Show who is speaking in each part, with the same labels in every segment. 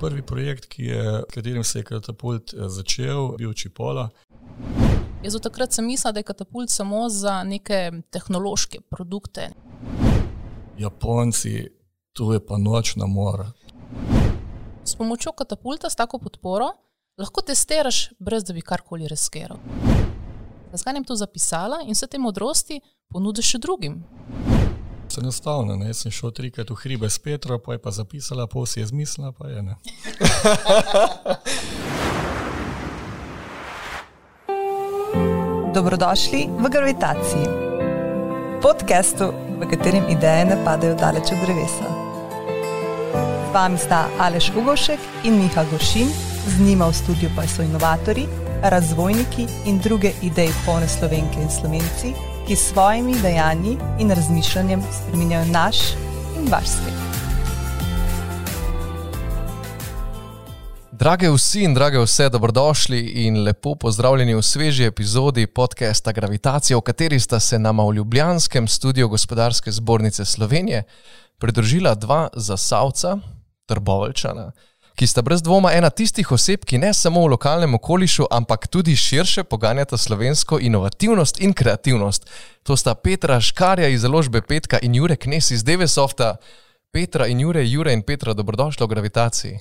Speaker 1: prvi projekt, ki je, katerim se je katapult eh, začel, bil Čipola.
Speaker 2: Jaz od takrat sem mislila, da je katapult samo za neke tehnološke produkte.
Speaker 1: Japonci, tu je pa nočna mora.
Speaker 2: S pomočjo katapulta, s tako podporo, lahko testiraš, brez da bi karkoli riskiral. Zakaj sem to zapisala in vse te modrosti ponudiš še drugim?
Speaker 1: Se enostavno, ne? Sem šel trikrat v hribe s Petro, pa je pa zapisala, pol si je zmislila, pa je ne.
Speaker 3: Dobrodošli v Gravitaciji, podkastu, v katerem ideje ne padajo daleč od drevesa. Z vami sta Aleš Ugošek in Miha Goršin, z njima v studiu pa so inovatori, razvojniki in druge ideje polne slovenke in slovenci, ki s svojimi dejanji in razmišljanjem spremenjajo naš in vaš svet.
Speaker 4: Drage vsi in drage vse, dobrodošli in lepo pozdravljeni v sveži epizodi podcasta Gravitacija, v kateri sta se nama v Ljubljanskem studiu Gospodarske zbornice Slovenije pridružila dva zasavca, trbovalčana ki sta brez dvoma ena tistih oseb, ki ne samo v lokalnem okolišu, ampak tudi širše poganjata slovensko inovativnost in kreativnost. To sta Petra Škarja iz založbe Petka in Jure Knes iz Devesofta. Petra in Jure, Jure in Petra, dobrodošli v gravitaciji.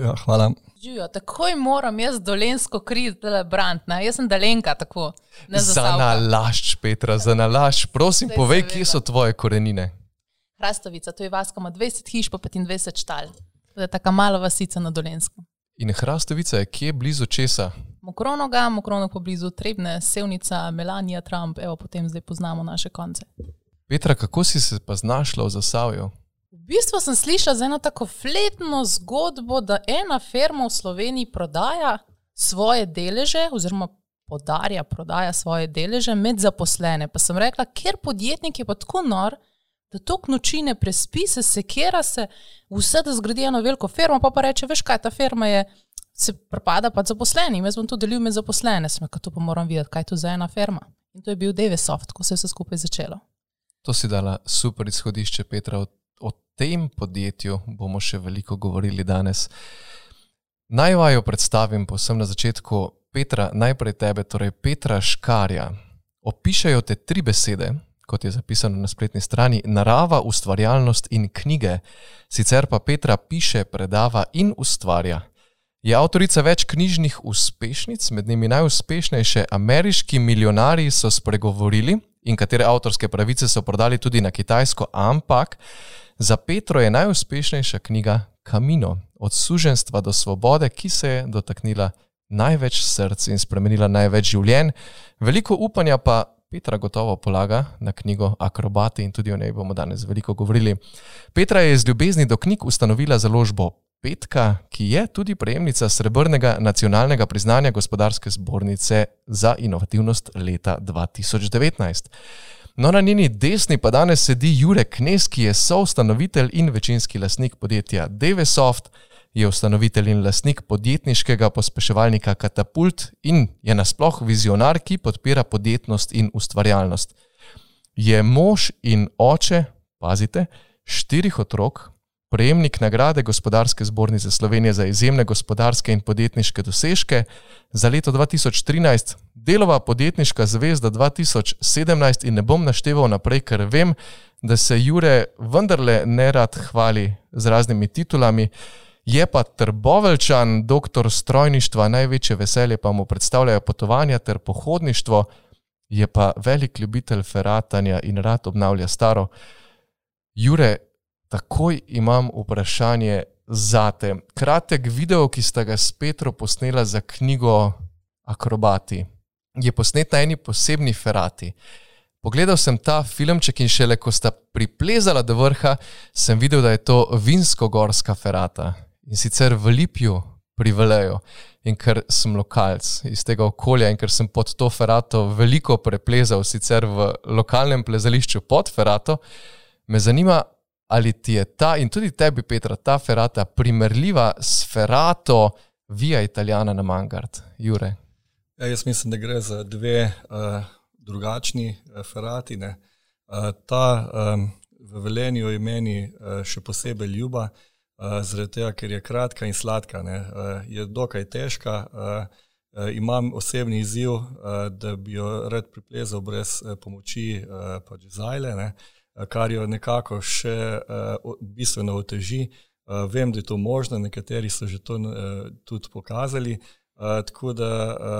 Speaker 1: Ja, hvala.
Speaker 2: Živijo, takoj moram jaz dolensko kri, da je brant, ne? jaz sem dalenka tako.
Speaker 4: Za nalašč, Petra, za nalašč. Prosim, povej, kje so tvoje korenine.
Speaker 2: Hrastovica, to je vas, ko ima 20 hiš, pa 25 štal. To je tako mala vasica na Dolensku.
Speaker 4: In Hrastovica je kje blizu česa?
Speaker 2: Mokronoga, Mokrono pa blizu Trebne, Sevnica, Melanija, Trump, evo potem zdaj poznamo naše konce.
Speaker 4: Petra, kako si se pa znašla v Zasavju?
Speaker 2: V bistvu sem slišala za eno tako fletno zgodbo, da ena firma v Sloveniji prodaja svoje deleže oziroma podarja, prodaja svoje deleže med zaposlene. Pa sem rekla, ker podjetnik je pa tako nor, da tok noči ne prespi, se sekira se, vse da zgradi eno veliko firmo, pa pa reče, veš kaj, ta firma je, se propada pa zaposlenim, jaz bom to delil med zaposlene, sem rekel, to pa moram videti, kaj je to za ena firma. In to je bil Devesoft, ko se je vse skupaj začelo.
Speaker 4: To si dala super izhodišče, Petra. O, o tem podjetju bomo še veliko govorili danes. Naj vajo predstavim posebno na začetku. Petra, najprej tebe, torej Petra Škarja. Opišajo te tri besede, kot je zapisano na spletni strani, narava, ustvarjalnost in knjige. Sicer pa Petra piše, predava in ustvarja. Je avtorica več knjižnih uspešnic, med njimi najuspešnejše ameriški milijonari so spregovorili in katere avtorske pravice so prodali tudi na Kitajsko, ampak za Petro je najuspešnejša knjiga Kamino, od suženstva do svobode, ki se je dotaknila največ src in spremenila največ življenj. Veliko upanja pa Petra gotovo polaga na knjigo Akrobati in tudi o njej bomo danes veliko govorili. Petra je z ljubezni do knjig ustanovila založbo Petka, ki je tudi prejemnica srebrnega nacionalnega priznanja gospodarske zbornice za inovativnost leta 2019. No, na njeni desni pa danes sedi Jurek Knes, ki je soustanovitelj in večinski lasnik podjetja Devesoft je ustanovitelj in lasnik podjetniškega pospeševalnika Katapult in je nasploh vizionar, ki podpira podjetnost in ustvarjalnost. Je mož in oče, pazite, štirih otrok, prejemnik nagrade Gospodarske zbornice Slovenije za izjemne gospodarske in podjetniške dosežke za leto 2013, delova podjetniška zvezda 2017 in ne bom našteval naprej, ker vem, da se Jure vendarle ne rad hvali z raznimi titulami. Je pa trbovelčan, doktor strojništva, največje veselje pa mu predstavljajo potovanja ter pohodništvo, je pa velik ljubitelj feratanja in rad obnavlja staro. Jure, takoj imam vprašanje za te. Kratek video, ki sta ga s Petro posnela za knjigo Akrobati, je posnet na eni posebni ferati. Pogledal sem ta filmček in šele ko sta priplezala do vrha, sem videl, da je to vinsko-gorska ferata in sicer v Lipju pri Veleju. In ker sem lokalc iz tega okolja in ker sem pod to ferato veliko preplezal, sicer v lokalnem plezališču pod ferato, me zanima, ali ti je ta in tudi tebi, Petra, ta ferata primerljiva s ferato Via Italijana na Mangard, Jure.
Speaker 1: Ja, jaz mislim, da gre za dve uh, drugačni uh, ferati. Uh, ta um, v Velenju je meni uh, še posebej ljuba. Uh, zaradi tega, ker je kratka in sladka. Ne. Je dokaj težka. Imam osebni izziv, da bi jo rad priplezal brez pomoči pač zajle, ne, kar jo nekako še bistveno oteži. Vem, da je to možno, nekateri so že to tudi pokazali. Tako da,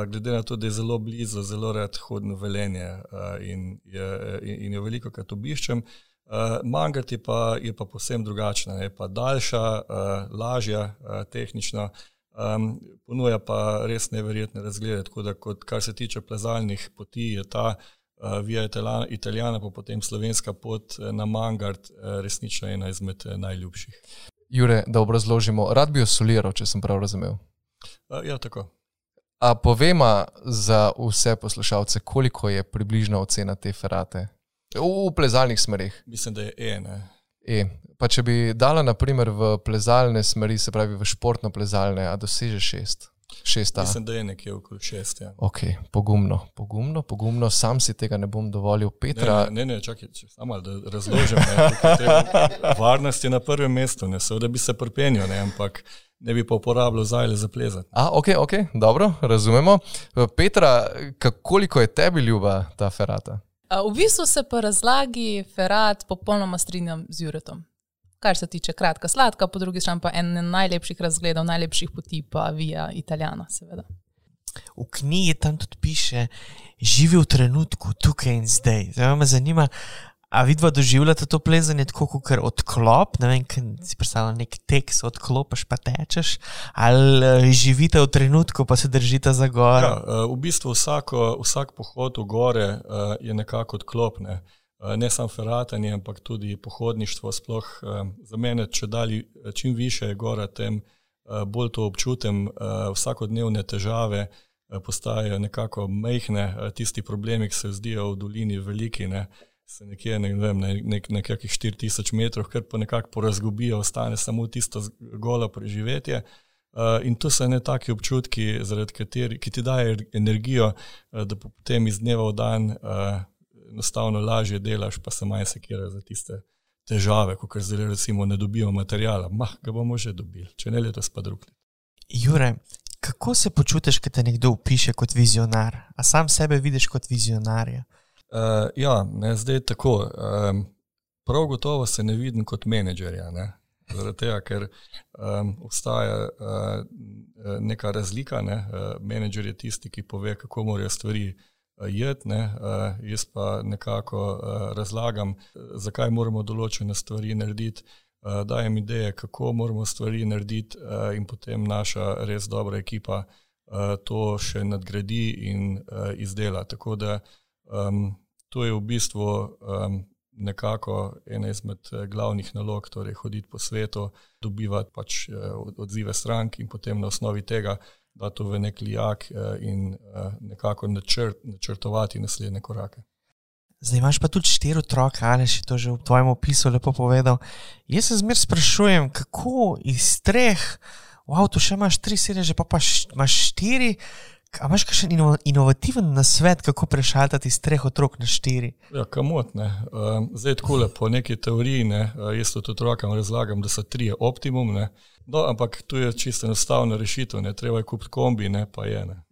Speaker 1: glede na to, da je zelo blizu, zelo rad hodim v velenje in je, in je veliko krat obiščem. Uh, Mangati pa je pa posebno drugačna, je pa daljša, uh, lažja, uh, tehnično, um, ponuja pa res neverjetne razglede. Tako da, kot, kar se tiče plezalnih poti, je ta uh, Via Italijana, pa potem slovenska pot na Mangard, uh, resnično ena izmed najljubših.
Speaker 4: Jure, da obrazložimo, rad bi jo soliral, če sem prav razumel.
Speaker 1: Uh, ja, tako.
Speaker 4: A povema za vse poslušalce, koliko je približna ocena te ferate? V plezalnih smerih.
Speaker 1: Mislim, da je E. Ne?
Speaker 4: E. Pa če bi dala, naprimer, v plezalne smeri, se pravi v športno plezalne, a doseže šest. Šesta.
Speaker 1: Mislim, da je nekje okoli šest. Ja.
Speaker 4: Ok, pogumno, pogumno, pogumno, sam si tega ne bom dovolil. Petra...
Speaker 1: Ne, ne, ne čakaj, če samo da razložim. Ne, varnost je na prvem mestu, ne so, da bi se prpenil, ne, ampak ne bi pa uporabljal zajle za plezati.
Speaker 4: A, ok, ok, dobro, razumemo. Petra, koliko je tebi ljuba ta ferata?
Speaker 2: V bistvu se po razlagi Ferrari popolnoma strinjam z Juretom. Kar se tiče kratka, sladka, po drugi strani pa en najlepših razgledov, najlepših poti pa Via Italijana, seveda.
Speaker 5: V knjigi tam tudi piše, živi v trenutku, tukaj in zdaj. Zdaj me zanima, A vidva doživljate to plezanje tako kot odklop, ne vem, kaj si predstavljal, nek tekst odklopiš, pa tečeš, ali eh, živite v trenutku, pa se držite za gore? Ja,
Speaker 1: eh, v bistvu vsako, vsak pohod v gore eh, je nekako odklopne. Ne samo feratanje, ampak tudi pohodništvo. Sploh za mene, če dali čim više je gora, tem bolj to občutim. Vsakodnevne težave postajajo nekako mehne, tisti problemi, ki se zdijo v dolini veliki. Ne se nekje ne vem, na nek, nekakšnih 4000 metrov, ker pa nekako porazgubijo, ostane samo tisto golo preživetje. Uh, in to so ne taki občutki, kateri, ki ti dajo energijo, uh, da potem iz dneva v dan uh, enostavno lažje delaš, pa se manj sekira za tiste težave, kot zdaj recimo ne dobijo materijala. Mah, ga bomo že dobili, če ne letos pa drugi.
Speaker 5: Jure, kako se počutiš, ko te nekdo upiše kot vizionar, a sam sebe vidiš kot vizionarja?
Speaker 1: Uh, ja, ne, zdaj je tako. Um, prav gotovo se ne vidim kot menedžerja, ne? zaradi tega, ker um, obstaja uh, neka razlika. Ne? Uh, menedžer je tisti, ki pove, kako morajo stvari uh, jeti, uh, jaz pa nekako uh, razlagam, zakaj moramo določene stvari narediti. Uh, dajem ideje, kako moramo stvari narediti, uh, in potem naša res dobra ekipa uh, to še nadgradi in uh, izdela. Tako da um, to je v bistvu um, nekako ena izmed eh, glavnih nalog, torej hoditi po svetu, dobivati pač uh, odzive strank in potem na osnovi tega dati v nek lijak uh, in nekako načrt, načrtovati naslednje korake.
Speaker 5: Zdaj imaš pa tudi štiri otroke, ali si to že v tvojem opisu lepo povedal. Jaz se zmer sprašujem, kako iz treh, v avtu še imaš tri sedeže, pa, pa imaš štiri, A imaš kakšen inovativen nasvet, kako prešaltati iz treh otrok na štiri?
Speaker 1: Ja, kamot ne. Uh, zdaj tako le po neki teoriji, ne, jaz tudi otrokom razlagam, da so tri optimum, ne. No, ampak tu je čisto enostavna rešitev, ne. treba je kupiti kombi, ne, pa je ne.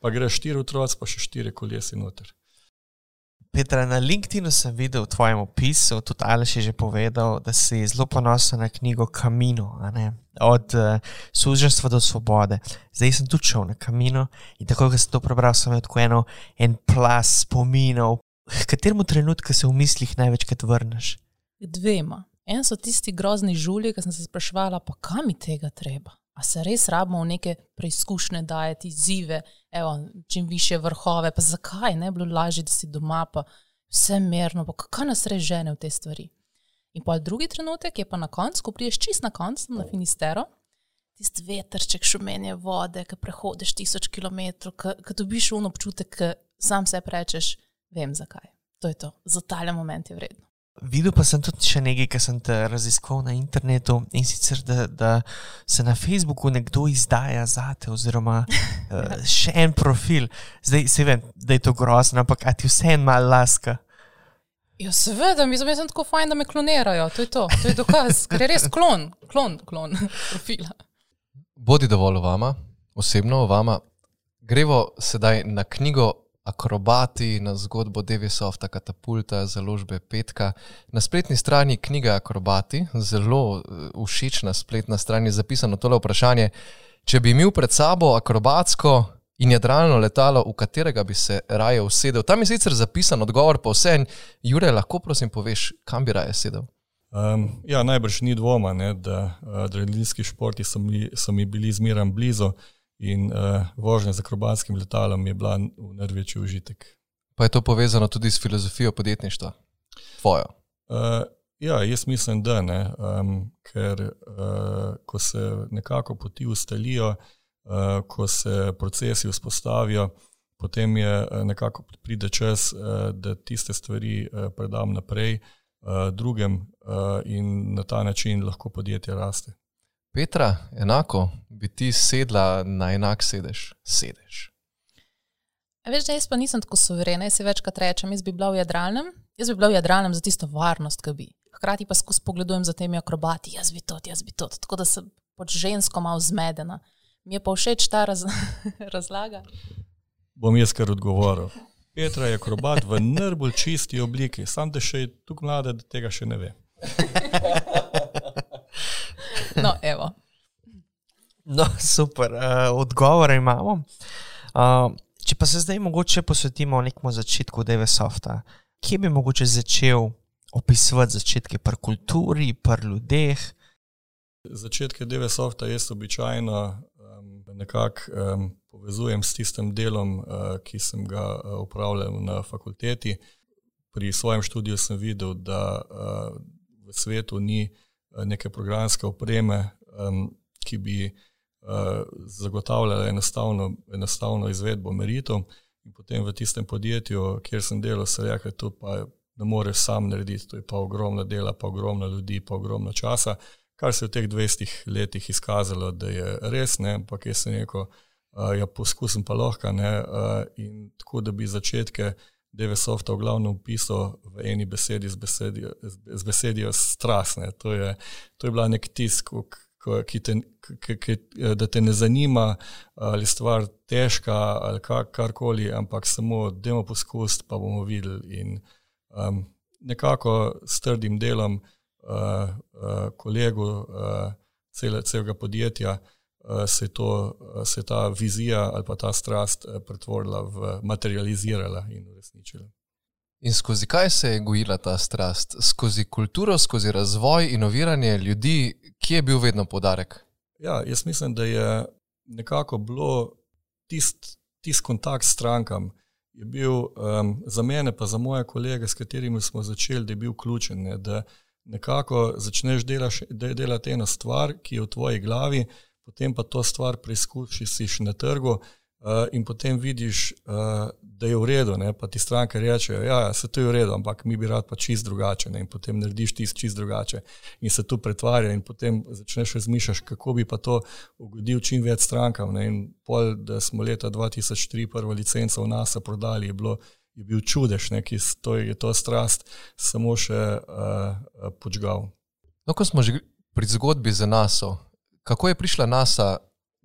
Speaker 1: Pa gre štiri otroci, pa še štiri kolesi noter.
Speaker 5: Petra, na LinkedIn sem videl v tvojem opisu, tudi Aleš je že povedal, da si zelo ponosen na knjigo Kamino, od uh, suženstva do svobode. Zdaj sem tudi šel na Kamino in tako, ko sem to prebral, sem imel tako eno, en plas spominov. V katerem trenutku se v mislih največkrat vrneš?
Speaker 2: Dvema. En so tisti grozni žulji, ki sem se sprašvala, pa kam mi tega treba. A se res rabimo v neke preizkušnje dajati, izzive, evo, čim više vrhove, pa zakaj ne bi bilo lažje, da si doma, pa vse merno, pa kaj nas res žene v te stvari. In pa drugi trenutek je pa na koncu, ko priješ čist na koncu, na Finistero, tisti veterček šumenje vode, ki prehodiš tisoč kilometrov, ki dobiš un občutek, ki sam se rečeš, vem zakaj. To je to, za tale moment je vredno.
Speaker 5: Videl pa sem tudi še nekaj, kar sem te raziskal na internetu in sicer, da, da se na Facebooku nekdo izdaja za te, oziroma uh, še en profil. Zdaj se vem, da je to grozno, ampak ti vse en mal laska.
Speaker 2: Ja, seveda, mi sem tako fajn, da me klonirajo. To je to, to je dokaz, ker je res klon, klon, klon profila.
Speaker 4: Bodi dovolj o vama, osebno o vama. Grevo sedaj na knjigo Akrobati, na zgodbo Devisofta, Katapulta, založbe Petka. Na spletni strani knjige Akrobati, zelo eh, všečna spletna stran, je zapisano tole vprašanje: Če bi imel pred sabo akrobatsko in jadralno letalo, v katerega bi se raje usedel, tam je sicer zapisan odgovor, pa vse en, Jure, lahko prosim poveš, kam bi raje sedel.
Speaker 1: Um, ja, najbrž ni dvoma, ne, da adrenalinski športi so mi, so mi bili zmeraj blizu in uh, vožnja z akrobatskim letalom je bila največji užitek.
Speaker 4: Pa je to povezano tudi s filozofijo podjetništva? Tvojo?
Speaker 1: Uh, ja, jaz mislim, da ne, um, ker uh, ko se nekako poti ustalijo, uh, ko se procesi vzpostavijo, potem je nekako pride čas, uh, da tiste stvari uh, predam naprej uh, drugem uh, in na ta način lahko podjetje raste.
Speaker 4: Petra, enako bi ti sedla na enak sedež, sedež.
Speaker 2: Veš, da jaz pa nisem tako suverena, jaz se večkrat rečem, jaz bi bila v jadralnem, jaz bi bila v jadralnem za tisto varnost, ki bi. Hkrati pa skozi pogledujem za temi akrobati, jaz bi to, jaz bi to, tako da sem pod žensko malo zmedena. Mi je pa všeč ta raz, razlaga.
Speaker 1: Bom jaz kar odgovoril. Petra je akrobat v najbolj čisti obliki, sam da še je tukaj mlada, da tega še ne ve.
Speaker 2: No, evo.
Speaker 5: No, super, uh, odgovore imamo. Uh, če pa se zdaj mogoče posvetimo nekemu začetku DVSofta, kje bi mogoče začel opisovati začetke pri kulturi, pri ljudeh?
Speaker 1: Začetke DVSofta jaz običajno um, nekako um, povezujem s tistim delom, uh, ki sem ga uh, upravljal na fakulteti. Pri svojem študiju sem videl, da uh, v svetu ni neke programske opreme, um, ki bi uh, zagotavljala enostavno, enostavno izvedbo meritev. In potem v tistem podjetju, kjer sem delal, se reče, to pa ne moreš sam narediti, to je pa ogromno dela, pa ogromno ljudi, pa ogromno časa, kar se je v teh 20 letih izkazalo, da je res, ne, ampak jaz sem rekel, uh, ja, poskusim pa lahko, ne, uh, in tako da bi začetke DVSofta v glavnem opisal v eni besedi z besedijo, z besedijo strasne. To je, to je bila nek tisk, ki te, ki, ki, da te ne zanima, ali je stvar težka ali kar, karkoli, ampak samo demo poskus, pa bomo videli. In, um, nekako s trdim delom uh, uh, kolegu uh, cele, celega podjetja uh, se, to, uh, se ta vizija ali pa ta strast uh, pretvorila v materializirala in uresničila.
Speaker 4: In skozi kaj se je gojila ta strast? Skozi kulturo, skozi razvoj, inoviranje ljudi, kje je bil vedno podarek?
Speaker 1: Ja, jaz mislim, da je nekako bilo tisti tist kontakt s strankam, je bil um, za mene, pa za moje kolege, s katerimi smo začeli, da je bil ključen. Ne, da nekako začneš delaš, delati eno stvar, ki je v tvoji glavi, potem pa to stvar preizkušiš na trgu. Uh, in potem vidiš, uh, da je v redu, ne? pa ti stranke rečejo, da ja, se to je v redu, ampak mi bi rad pa čist drugače. Ne? In potem narediš tisto čist drugače in se tu pretvarja, in potem začneš razmišljati, kako bi pa to ugodil čim več strankam. Ne? In pol, da smo leta 2003 prvo licenco v nas prodali, je, bilo, je bil čudež, ki to je to strast samo še uh, počgal.
Speaker 4: No, ko smo že pri zgodbi za nas, kako je prišla NASA?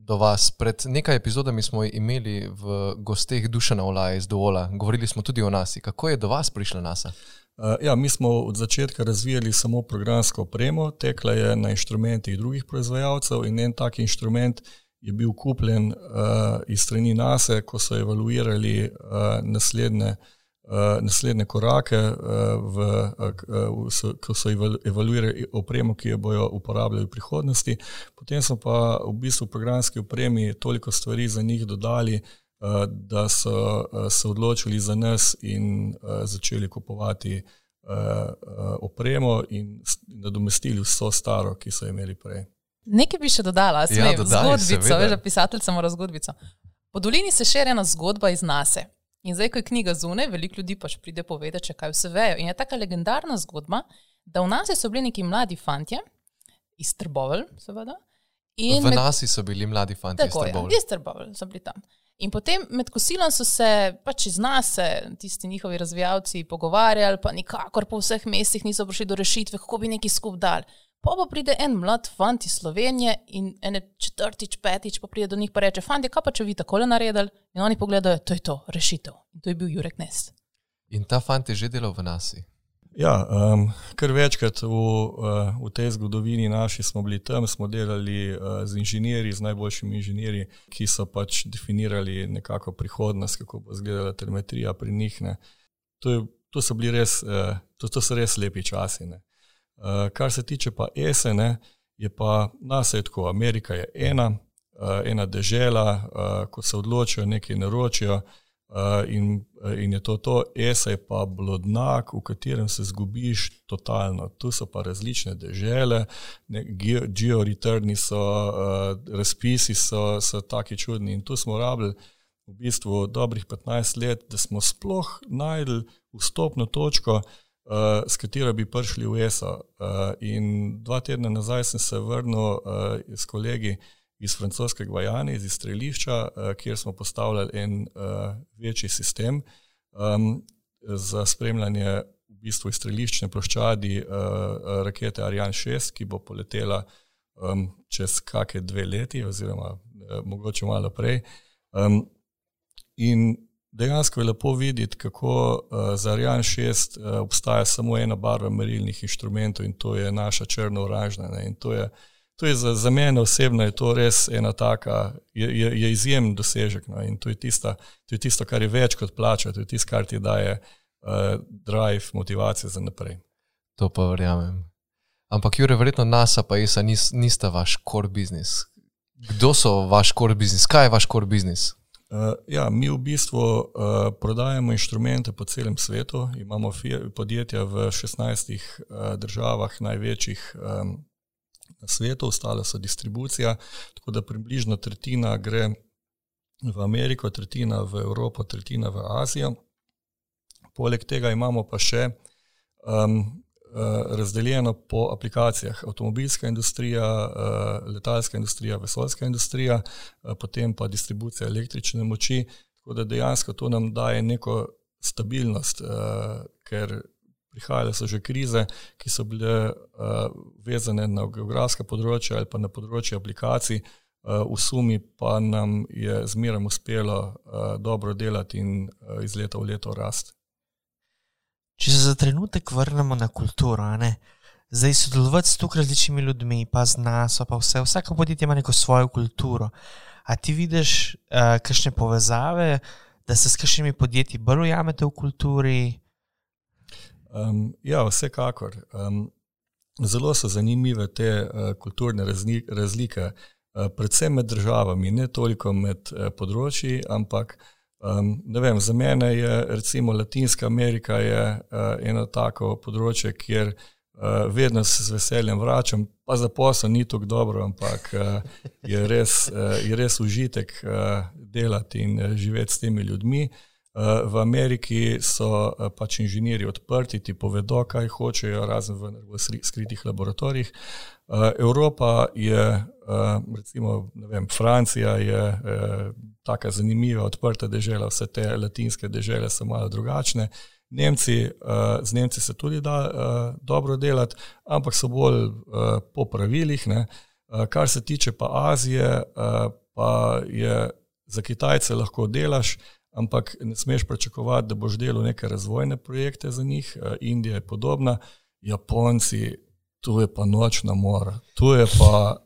Speaker 4: do vas. Pred nekaj epizodami smo imeli v gosteh Dušana Olaja iz Dovola, govorili smo tudi o nas. Kako je do vas prišla NASA?
Speaker 1: Uh, ja, mi smo od začetka razvijali samo programsko opremo, tekla je na inštrumentih drugih proizvajalcev in en tak inštrument je bil kupljen uh, iz strani NASA, ko so evaluirali uh, naslednje uh, naslednje korake, uh, v, uh, so, ko so evaluirali opremo, ki jo bodo uporabljali v prihodnosti. Potem smo pa v bistvu v programski opremi toliko stvari za njih dodali, da so se odločili za nas in začeli kupovati opremo in nadomestili vso staro, ki so imeli prej.
Speaker 2: Nekaj bi še dodala, ja, zgodbico, veš, pisatelj samo razgodbico. Po dolini se še ena zgodba iz nase. In zdaj, ko je knjiga zunaj, veliko ljudi pač pride povedati, kaj vse vejo. In je taka legendarna zgodba, da v nas so bili neki mladi fantje, iz Trbovel, seveda.
Speaker 4: In v nas so bili mladi fantje,
Speaker 2: tako,
Speaker 4: iz Trbovel.
Speaker 2: Ja, iz Trbovel so bili tam. In potem med kosilom so se pač iz nas, tisti njihovi razvijalci, pogovarjali, pa nikakor po vseh mestih niso prišli do rešitve, kako bi neki skup dal. Pa pa pride en mlad fant iz Slovenije in ene četrtič, petič pa pride do njih in reče: Fant, kaj pa če vi tako naredili? In oni pogledajo, to je to, rešitev. In to je bil Jurek Nest.
Speaker 4: In ta fant je že delal v nasi.
Speaker 1: Ja, um, kar večkrat v, uh, v tej zgodovini naši smo bili tam, smo delali uh, z inženirji, z najboljšimi inženirji, ki so pač definirali nekako prihodnost, kako bo izgledala telemetrija pri njih. To, je, to, so res, uh, to, to so res lepi časi. Uh, kar se tiče pa ESE, je pa nas je tako, Amerika je ena, uh, ena dežela, uh, ko se odločijo, nekaj naročijo. In, in je to to, ESA je pa blodnak, v katerem se zgubiš totalno. Tu so pa različne dežele, georeturni so, razpisi so, so taki čudni. In tu smo rabili v bistvu dobrih 15 let, da smo sploh najdli vstopno točko, uh, s katero bi prišli v ESA. Uh, in dva tedna nazaj sem se vrnil uh, s kolegi iz francoskega Vajana, iz strelišča, uh, kjer smo postavljali en uh, večji sistem um, za spremljanje v bistvu streliščne ploščadi uh, rakete Ariane 6, ki bo poletela um, čez kakšne dve leti, oziroma uh, mogoče malo prej. Um, in dejansko je lepo videti, kako uh, za Ariane 6 uh, obstaja samo ena barva merilnih inštrumentov in to je naša črno-oranžna. In to je to je za, za mene osebno je to res ena taka, je, je, je izjemen dosežek. No? In to je, tista, to je tisto, kar je več kot plača, to je tisto, kar ti daje uh, drive, motivacijo za naprej.
Speaker 4: To pa verjamem. Ampak, Jure, verjetno NASA pa ISA nis, nista vaš core business. Kdo so vaš core business? Kaj je vaš core business?
Speaker 1: Uh, ja, mi v bistvu uh, prodajemo inštrumente po celem svetu. Imamo podjetja v 16 uh, državah, največjih um, na svetu, ostale so distribucija, tako da približno tretjina gre v Ameriko, tretjina v Evropo, tretjina v Azijo. Poleg tega imamo pa še um, razdeljeno po aplikacijah: avtomobilska industrija, uh, letalska industrija, vesoljska industrija, uh, potem pa distribucija električne moči. Tako da dejansko to nam daje neko stabilnost, ker prihajale so že krize, ki so bile vezane na geografska področja ali pa na področje aplikacij, v sumi pa nam je zmeraj uspelo dobro delati in iz leta v leto rasti.
Speaker 5: Če se za trenutek vrnemo na kulturo, ne? zdaj sodelovati s tukaj različnimi ljudmi, pa z nas, pa vse, vsako podjetje ima neko svojo kulturo. A ti vidiš uh, kakšne povezave, da se s kakšnimi podjetji bolj ujamete v kulturi?
Speaker 1: Um, ja, vsekakor. Um, zelo so zanimive te uh, kulturne razlike, uh, predvsem med državami, ne toliko med uh, področji, ampak um, vem, za mene je recimo Latinska Amerika je, uh, eno tako področje, kjer uh, vedno se z veseljem vračam, pa za posel ni tako dobro, ampak uh, je, res, uh, je res užitek uh, delati in uh, živeti s temi ljudmi. Uh, V Ameriki so eh, pač inženirji odprti, ti povedo, kaj hočejo, razen v skritih laboratorijih. Eh, Evropa je, eh, recimo, vem, Francija je tako zanimiva, odprta država, vse te latinske države so malo drugačne. Nemci, z Nemci se tudi da dobro delati, ampak so bolj po pravilih. Ne. Kar se tiče pa Azije, pa je za Kitajce lahko delaš ampak ne smeš pričakovati, da boš delal neke razvojne projekte za njih. Eh, Indija je podobna, Japonci, tu je pa nočna mora, tu je pa,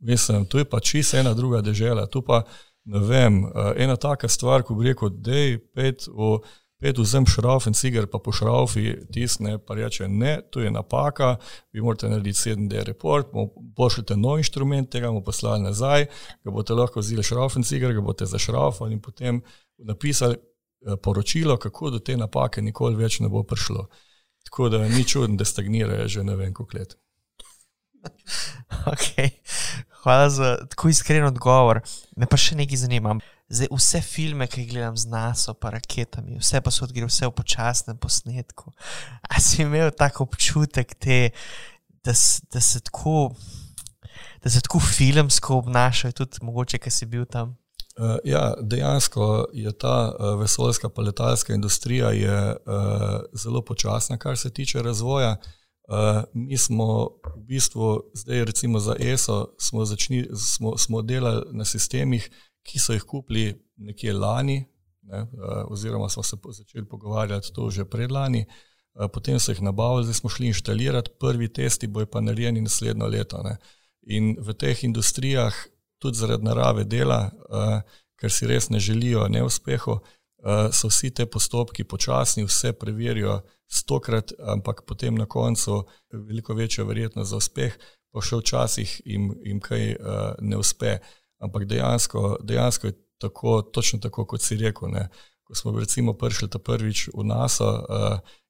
Speaker 1: mislim, tu je pa čisto ena druga država. Tu pa ne vem, eh, ena taka stvar, ko bi rekel, da je pet v. Pet vzem šrauf in cigar, pa po šraufi tisne, pa reče, ne, tu je napaka, vi morate narediti 7D report, pošljete nov inštrument, tega bomo poslali nazaj, ga boste lahko vzeli šrauf in cigar, ga boste zašraufali in potem napisali eh, poročilo, kako do te napake nikoli več ne bo prišlo. Tako da ni čudno, da stagnirajo že ne vem koliko let.
Speaker 5: Okay. Hvala za tako iskren odgovor. Me pa še nekaj zanima. Zdaj, vse filme, ki jih gledam z naso, pa raketami, vse pa so odgrili, vse v počasnem posnetku. A si imel tako občutek, te, da, da, se tako, da se tako filmsko obnašajo, tudi mogoče, ki si bil tam?
Speaker 1: Uh, ja, dejansko je ta uh, vesoljska pa letalska industrija je, uh, zelo počasna, kar se tiče razvoja. Uh, mi smo v bistvu zdaj, recimo za ESO, smo, začni, smo, smo delali na sistemih, ki so jih kupili nekje lani, ne, uh, oziroma smo se začeli pogovarjati to že predlani, uh, potem so jih nabavili, zdaj smo šli inštalirati, prvi testi bojo pa narejeni naslednjo leto. Ne. In v teh industrijah tudi zaradi narave dela, uh, ker si res ne želijo neuspehu, uh, so vsi te postopki počasni, vse preverijo stokrat, ampak potem na koncu veliko večja verjetnost za uspeh, pa še včasih jim, jim kaj uh, ne uspe. Ampak dejansko, dejansko je tako, točno tako, kot si rekel. Ne. Ko smo recimo prišli ta prvič v NASA,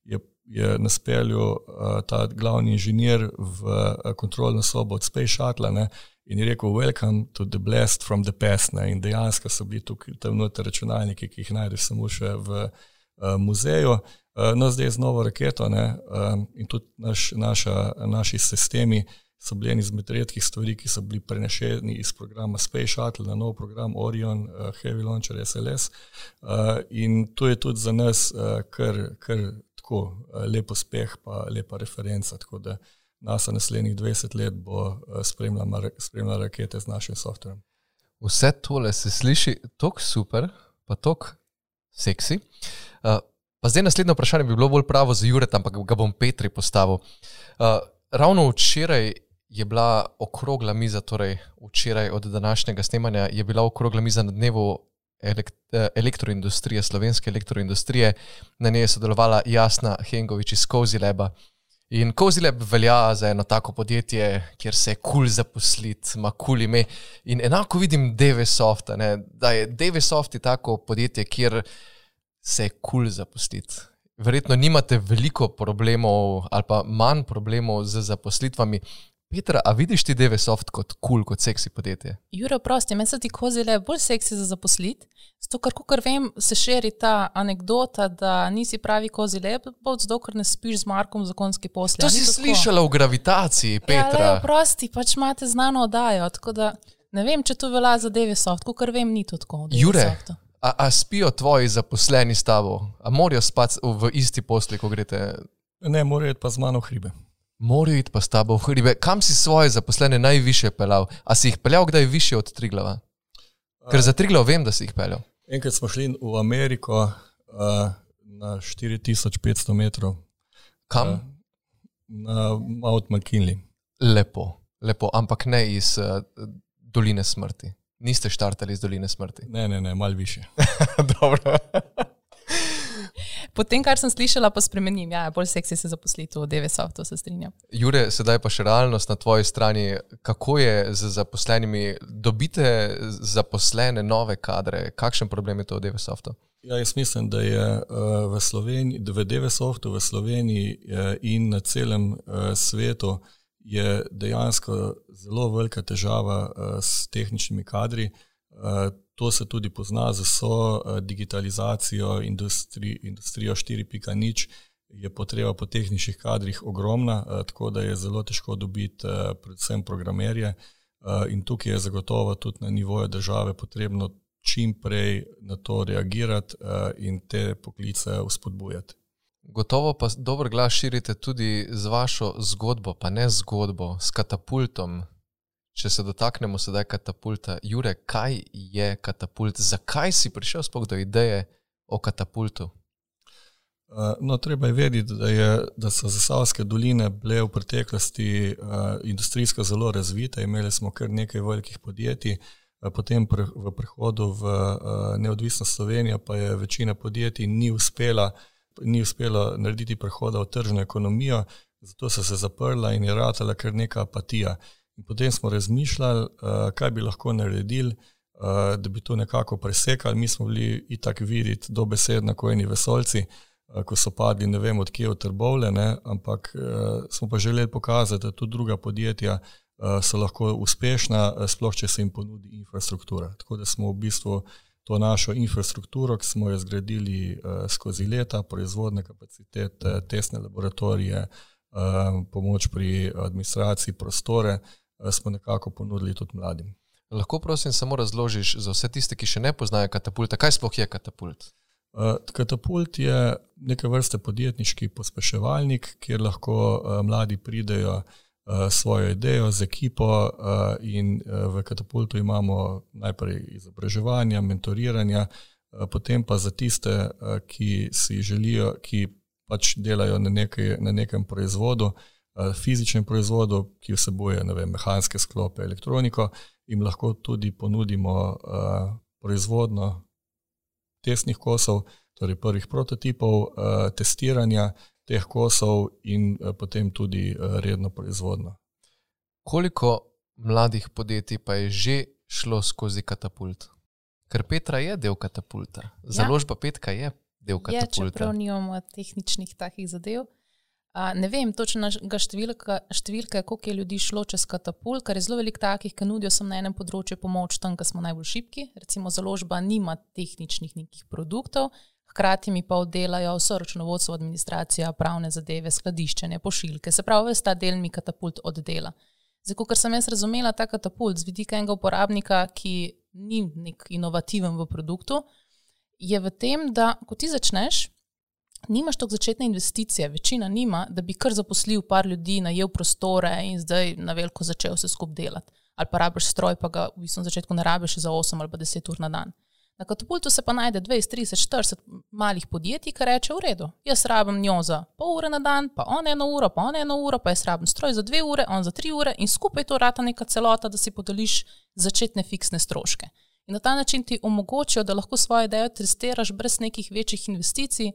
Speaker 1: je, je naspeljal uh, ta glavni inženir v uh, kontrolno sobo od Space Shuttle. Ne, in je rekel, welcome to the blast from the past. Ne? In dejansko so bili tukaj tam noter računalniki, ki jih najdeš samo še v uh, muzeju. Uh, no, zdaj je z novo raketo uh, in tudi naš, naša, naši sistemi so bili eni izmed redkih stvari, ki so bili prenešeni iz programa Space Shuttle na nov program Orion, uh, Heavy Launcher SLS. Uh, in to je tudi za nas uh, kar, kar tako uh, lep uspeh, pa lepa referenca. Tako da uh, NASA naslednjih 20 let bo eh, spremljala, spremljala rakete z našim softverjem.
Speaker 4: Vse tole se sliši tako super, pa tako seksi. Uh, pa zdaj naslednje vprašanje bi bilo bolj pravo za Jurek, ampak ga bom Petri postavil. Uh, ravno včeraj je bila okrogla miza, torej včeraj od današnjega snemanja je bila okrogla miza na dnevu elektroindustrije, slovenske elektroindustrije. Na njej je sodelovala Jasna Hengovič iz Kozi Leba. In Kozileb velja za eno tako podjetje, kjer se je kul cool zaposliti, ima kul cool ime. In enako vidim DVSoft, da je DVSoft tako podjetje, kjer se je kul cool zaposliti. Verjetno nimate veliko problemov ali pa manj problemov z zaposlitvami. Petra, a vidiš ti DVSoft kot kul, cool, kot seksi podjetje?
Speaker 2: Juro, prosti, meni so ti kozile bolj seksi za zaposliti. Zato, ker, kar vem, se širi ta anekdota, da nisi pravi kozi lep, zato ker ne spiš z Markom za konski posel.
Speaker 4: To si tako? slišala v gravitaciji, ja, Petra.
Speaker 2: Ja, prosti, pač imate znano oddajo. Ne vem, če to velja za DVSoft, kar vem, ni to tako.
Speaker 4: Jure, a, a spijo tvoji zaposleni s tabo? A morajo spati v isti posli, ko greste?
Speaker 1: Ne, morajo pa z mano hribe.
Speaker 4: Morajo iti pa s tabo v hribe. Kam si svoje zaposlene najviše pelal? A si jih peljal kdaj više od Triglava? Ker za Triglav vem, da si jih peljal.
Speaker 1: Enkrat smo šli v Ameriko uh, na 4500 metrov.
Speaker 4: Kam? Uh,
Speaker 1: na Mount McKinley.
Speaker 4: Lepo, lepo, ampak ne iz uh, doline smrti. Niste štartali iz doline smrti.
Speaker 1: Ne, ne, ne, malo više.
Speaker 4: Dobro.
Speaker 2: Po tem, kar sem slišala, pa spremenim. Ja, bolj seksi se zaposliti v DVS, to se strinjam.
Speaker 4: Jure, sedaj pa še realnost na tvoji strani. Kako je z zaposlenimi? Dobite zaposlene nove kadre? Kakšen problem je to v DVS?
Speaker 1: Ja, jaz mislim, da je v, Sloveniji, v DVS-u v Sloveniji in na celem svetu dejansko zelo velika težava s tehničnimi kadri. To se tudi pozna z vso eh, digitalizacijo, industri, industrijo 4.0, je potreba po tehničnih kadrih ogromna, eh, tako da je zelo težko dobiti eh, predvsem programerje. In tukaj je zagotovo tudi na nivoju države potrebno čim prej na to reagirati in te poklice uspodbujati.
Speaker 4: Gotovo pa dobro glas širite tudi z vašo zgodbo, pa ne zgodbo, s katapultom, Če se dotaknemo sedaj katapulta, Jure, kaj je katapult, zakaj si prišel sploh do ideje o katapultu?
Speaker 1: Uh, no, treba je vedeti, da, je, da so zasavske doline bile v preteklosti uh, industrijsko zelo razvite. Imeli smo kar nekaj velikih podjetij, uh, potem pre, v prehodu v uh, neodvisnost Slovenije pa je večina podjetij ni uspela, ni uspela narediti prehoda v tržno ekonomijo, zato so se zaprla in je ratala kar neka apatija. Uh, In potem smo razmišljali, uh, kaj bi lahko naredili, uh, da bi to nekako presekali. Mi smo bili itak videti dobesedno, ko eni vesolci, uh, ko so padli, ne vem odkje v trbovle, ne? ampak uh, smo pa želeli pokazati, da tudi druga podjetja uh, so lahko uspešna, uh, sploh če se jim ponudi infrastruktura. Tako da smo v bistvu to našo infrastrukturo, ki smo jo zgradili uh, skozi leta, proizvodne kapacitete, tesne laboratorije, uh, pomoč pri administraciji, prostore, uh, smo nekako ponudili tudi mladim.
Speaker 4: Lahko prosim samo razložiš za vse tiste, ki še ne poznajo katapulta, kaj sploh je katapult?
Speaker 1: Uh, katapult je neke vrste podjetniški pospeševalnik, kjer lahko uh, mladi pridejo svojo idejo z ekipo in v katapultu imamo najprej izobraževanja, mentoriranja, potem pa za tiste, ki si želijo, ki pač delajo na, nekaj, na nekem proizvodu, fizičnem proizvodu, ki vsebuje vem, mehanske sklope, elektroniko, jim lahko tudi ponudimo uh, proizvodno tesnih kosov, torej prvih prototipov, uh, testiranja teh kosov in potem tudi redno proizvodno.
Speaker 4: Koliko mladih podjetij pa je že šlo skozi katapult? Ker Petra je del katapulta, založba ja. Petka je del katapulta.
Speaker 2: Ja, čeprav nimamo tehničnih takih zadev. Uh, ne vem točno številka, številke, koliko je ljudi šlo čez katapult, ker je zelo veliko takih, ki nudijo samo na enem področju pomoč, tam, kjer smo najbolj šipki. Recimo, založba nima tehničnih nekih produktov, hkrati mi pa oddelajo vse računovodstvo, administracija, pravne zadeve, skladiščenje, pošiljke. Se pravi, ves ta del mi katapult oddela. Zato, ker sem jaz razumela ta katapult z vidika enega uporabnika, ki ni nek inovativen v produktu, je v tem, da ko ti začneš nimaš tako začetne investicije, večina nima, da bi kar zaposlil par ljudi, najel prostore in zdaj na veliko začel vse skupaj delati. Ali pa rabiš stroj, pa ga v bistvu na začetku ne rabiš za 8 ali 10 ur na dan. Na katapultu se pa najde 20, 30, 40 malih podjetij, ki reče: V redu, jaz rabim njo za pol ure na dan, pa on eno uro, pa on eno uro, pa jaz rabim stroj za dve ure, on za tri ure in skupaj to rata neka celota, da si podeliš začetne fiksne stroške. In na ta način ti omogočijo, da lahko svoje ideje testiraš brez nekih večjih investicij.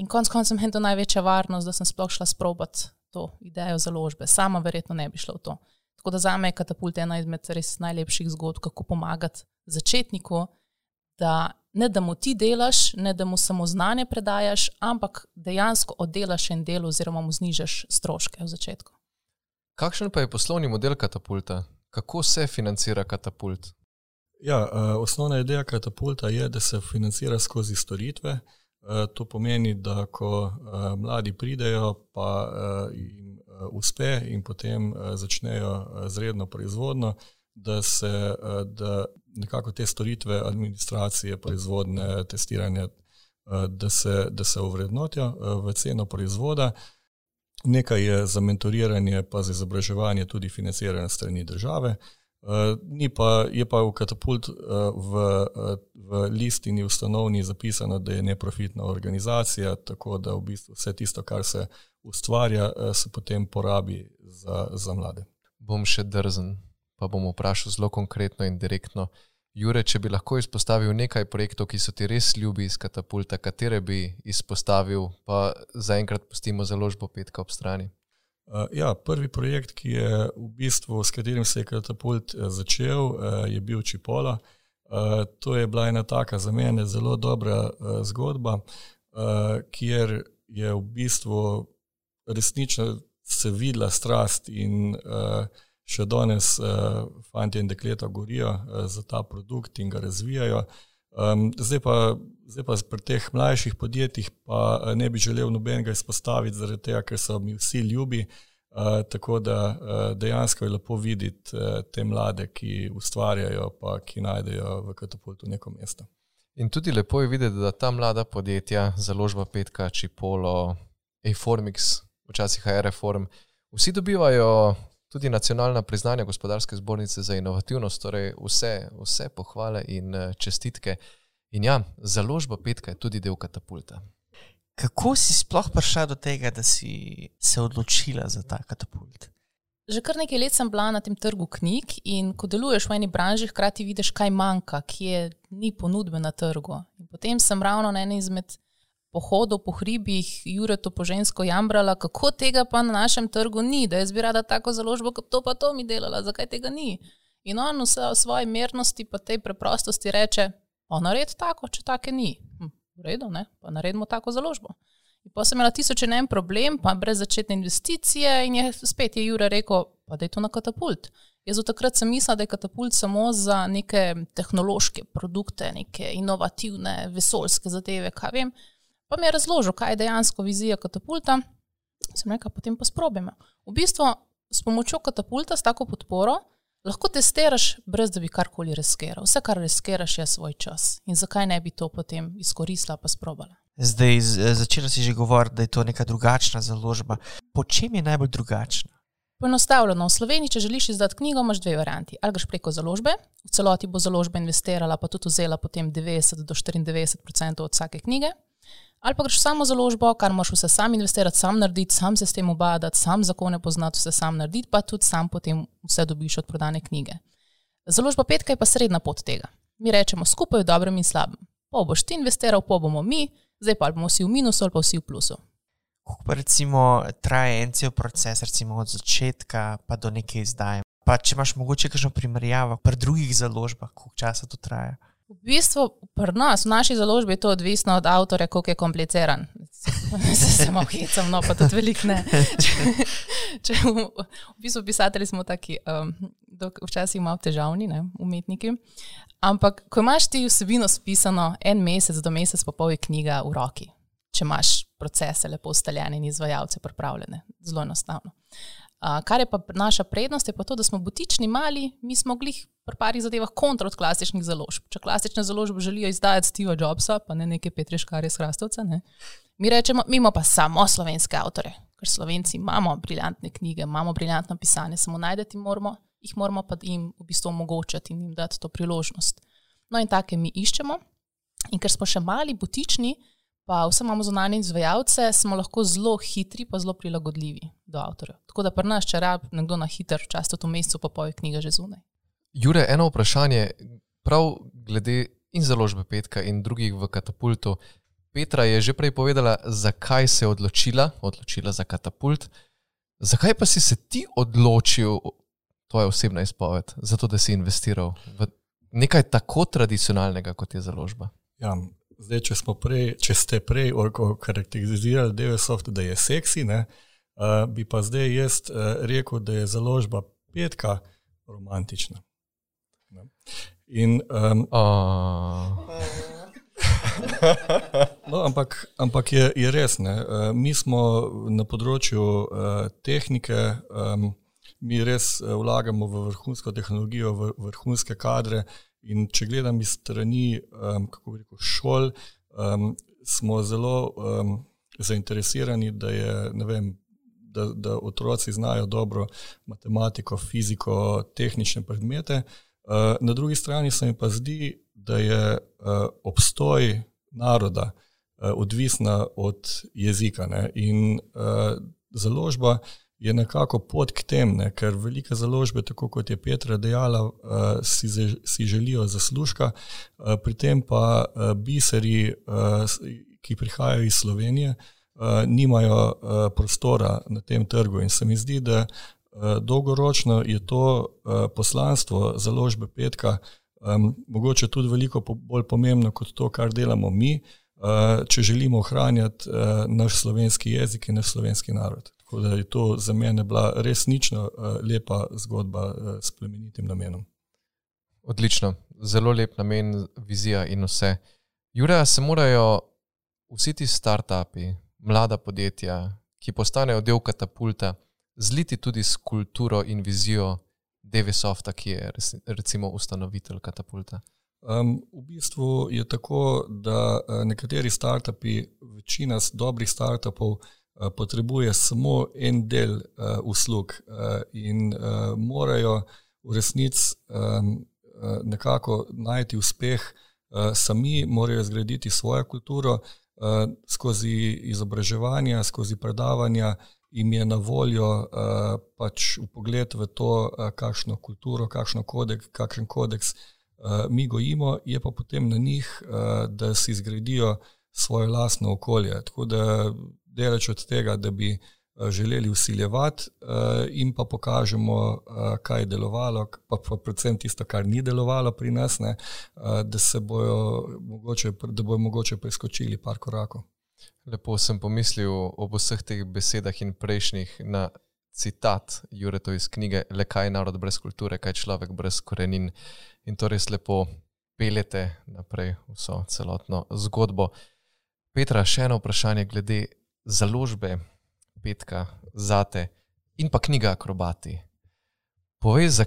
Speaker 2: In konec koncev je to največja varnost, da sem sploh šla sprobati to idejo založbe. Sama verjetno ne bi šla v to. Tako da za me je katapult ena izmed res najlepših zgodb, kako pomagati začetniku, da ne da mu ti delaš, ne da mu samo znanje predajaš, ampak dejansko oddelaš en del oziroma mu znižaš stroške v začetku.
Speaker 4: Kakšen pa je poslovni model katapulta? Kako se financira katapult?
Speaker 1: Ja, uh, osnovna ideja katapulta je, da se financira skozi storitve. Eh, to pomeni, da ko eh, mladi pridejo, pa eh, jim uspe in potem začnejo z redno proizvodno, da se da nekako te storitve administracije, proizvodne, testiranja, da se, da se uvrednotijo v ceno proizvoda. Nekaj je za mentoriranje, pa za izobraževanje tudi financiranje strani države. Uh, pa, je pa v katapult uh, v, uh, v listini ustanovni zapisano, da je neprofitna organizacija, tako da v bistvu vse tisto, kar se ustvarja, se potem porabi za, za mlade.
Speaker 4: Bom še drzen, pa bom vprašal zelo konkretno in direktno. Jure, če bi lahko izpostavil nekaj projektov, ki so ti res ljubi iz katapulta, katere bi izpostavil, pa zaenkrat pustimo založbo petka ob strani.
Speaker 1: Uh, ja, prvi projekt, ki je v bistvu, s katerim se je katapult uh, začel, uh, je bil Čipola. To je bila ena taka za mene zelo dobra zgodba, kjer je v bistvu resnično se videla strast in še danes fanti in dekleta gorijo za ta produkt in ga razvijajo. Um, zdaj, pa, zdaj pa pri teh mlajših podjetjih pa eh, ne bi želel nobenega izpostaviti, zaradi tega, ker so mi vsi ljubi. Uh, tako da uh, dejansko je lepo videti uh, te mlade, ki ustvarjajo, pa ki najdejo v katapultu neko mesto.
Speaker 4: In tudi lepo je videti, da ta mlada podjetja, založba Petka, Čipolo, Eformix, včasih ARForm, vsi dobivajo tudi nacionalna priznanja gospodarske zbornice za inovativnost, torej vse, vse pohvale in eh, čestitke. In ja, založba Petka je tudi del katapulta.
Speaker 5: Kako si sploh prišla do tega, da si se odločila za ta katapult?
Speaker 2: Že kar nekaj let sem bila na tem trgu knjig in ko deluješ v eni branži, hkrati vidiš, kaj manjka, kje ni ponudbe na trgu. In potem sem ravno na eni izmed pohodov po hribih, Jure to po žensko jambrala, kako tega pa na našem trgu ni, da jaz bi rada tako založbo, kot to pa to mi delala, zakaj tega ni. In on vse o svoji mernosti, pa tej preprostosti reče: O, nared tako, če take ni. Hm, v redu, ne? pa naredimo tako založbo. In pa sem imela tisoč en problem, pa brez začetne investicije, in je spet je Jure rekel: Pa da je to na katapult. Jaz od takrat sem mislila, da je katapult samo za neke tehnološke produkte, neke inovativne, vesoljske zadeve, kaj vem. Pa mi je razložil, kaj je dejansko vizija katapulta. Sem rekel, potem pa sprobajmo. V bistvu s pomočjo katapulta, s tako podporo, lahko testiraš, brez da bi karkoli riskiral. Vse, kar riskiraš, je svoj čas. In zakaj ne bi to potem izkoristila, pa sprobala?
Speaker 5: Zdaj, z- začela si že govoriti, da je to neka drugačna založba. Po čem je najbolj drugačna?
Speaker 2: Poenostavljeno, v Sloveniji, če želiš izdati knjigo, imaš dve varianti. Ali greš preko založbe, v celoti bo založba investirala, pa tudi vzela potem 90 do 94 odstotkov od vsake knjige. Ali pa greš v samo založbo, kar moraš vse sam investirati, sam narediti, sam se s tem obadati, sam zakone poznati, vse sam narediti, pa tudi sam potem vse dobiš od prodane knjige. Založba petka je pa srednja pot tega. Mi rečemo skupaj v dobrem in slabem. Pol boš ti investiral, pol bomo mi, zdaj pa bomo vsi v minusu ali pa vsi v plusu.
Speaker 5: Kako pa recimo traja en cel proces, recimo od začetka pa do neke izdaje? Pa če imaš mogoče kakšno primerjavo pri drugih založbah, koliko časa to traja?
Speaker 2: V bistvu, pri nas, v naši založbi, je to odvisno od avtorja, koliko je kompliciran. Se samo hecam, no pa tudi veliko ne. Če, če v, v bistvu pisatelji smo taki, um, dok- včasih malo težavni, ne, umetniki. Ampak, ko imaš ti vsebino spisano, en mesec do mesec pa pol je knjiga v roki. Če imaš procese lepo ustaljene in izvajalce pripravljene, zelo enostavno. Uh, kar je pa naša prednost, je pa to, da smo butični, mali, mi smo glih pri parih zadevah kontra od klasičnih založb. Če klasične založbe želijo izdajati Steva Jobsa, pa ne neke Petreškarje iz Hrastovca, ne. mi rečemo, mi imamo pa samo slovenske avtore, ker slovenci imamo briljantne knjige, imamo briljantno pisanje, samo najdeti moramo, jih moramo pa jim v bistvu omogočati in jim dati to priložnost. No in take mi iščemo. In ker smo še mali, butični, pa vse imamo zunanje izvajalce, smo lahko zelo hitri, pa zelo prilagodljivi do avtorjev. Tako da pri nas, če rab nekdo na hiter, včasih tudi v mesecu, pa poje knjiga že zunaj.
Speaker 4: Jure, eno vprašanje, prav glede in založbe Petka in drugih v katapultu. Petra je že prej povedala, zakaj se je odločila, odločila za katapult. Zakaj pa si se ti odločil, to je osebna izpoved, zato da si investiral v nekaj tako tradicionalnega, kot je založba?
Speaker 1: Ja, zdaj, če, prej, če ste prej okarakterizirali DVSoft, da je seksi, ne, uh, bi pa zdaj jaz uh, rekel, da je založba petka romantična. Ne. In, um,
Speaker 4: Uh,
Speaker 1: no, ampak ampak je, je res. Ne. Uh, mi smo na področju uh, tehnike, um, mi res uh, vlagamo v vrhunsko tehnologijo, v vrhunske kadre. In če gledam iz strani um, kako rekel, šol, um, smo zelo um, zainteresirani, da, je, ne vem, da, da otroci znajo dobro matematiko, fiziko, tehnične predmete. Uh, na drugi strani se mi pa zdi, da je uh, obstoj naroda uh, odvisna od jezika. Ne? In uh, založba je nekako pot k tem, ne? ker velike založbe, tako kot je Petra dejala, uh, si, si želijo zaslužka, uh, pri tem pa uh, biseri, ki prihajajo iz Slovenije, nimajo prostora na tem trgu. In se mi zdi, da dolgoročno je to poslanstvo založbe Petka mogoče tudi veliko bolj pomembno kot to, kar delamo mi, če želimo ohranjati naš slovenski jezik in naš slovenski narod. Tako da je to za mene bila resnično uh, lepa zgodba uh, s plemenitim namenom.
Speaker 4: Odlično, zelo lep namen, vizija in vse. Jure, se morajo vsi ti startupi, mlada podjetja, ki postanejo del katapulta, zliti tudi s kulturo in vizijo Devisofta, ki je recimo ustanovitelj katapulta.
Speaker 1: Um, v bistvu je tako, da uh, nekateri startupi, večina dobrih startupov, uh, potrebuje samo en del uh, uslug uh, in uh, morajo v resnici um, nekako najti uspeh uh, sami, morajo zgraditi svojo kulturo uh, skozi izobraževanja, skozi predavanja. Jim je na voljo uh, pač upogled v to, uh, kakšno kulturo, kakšno kodek, kakšen kodeks uh, mi gojimo, je pa potem na njih, uh, da si zgradijo svoje lastno okolje. Tako da deleč od tega, da bi uh, želeli usiljevati uh, in pa pokažemo, uh, kaj je delovalo, pa, pa predvsem tisto, kar ni delovalo pri nas, ne, da se bojo mogoče, da bojo mogoče preskočili par korakov.
Speaker 4: Lepo sem pomislil ob vseh teh besedah in prejšnjih na citat Jureto iz knjige Le kaj je narod brez kulture, kaj je človek brez korenin. In to res lepo peljete naprej vso celotno zgodbo. Petra, še eno vprašanje glede založbe Petka zate in pa knjiga Akrobati. Povej, za,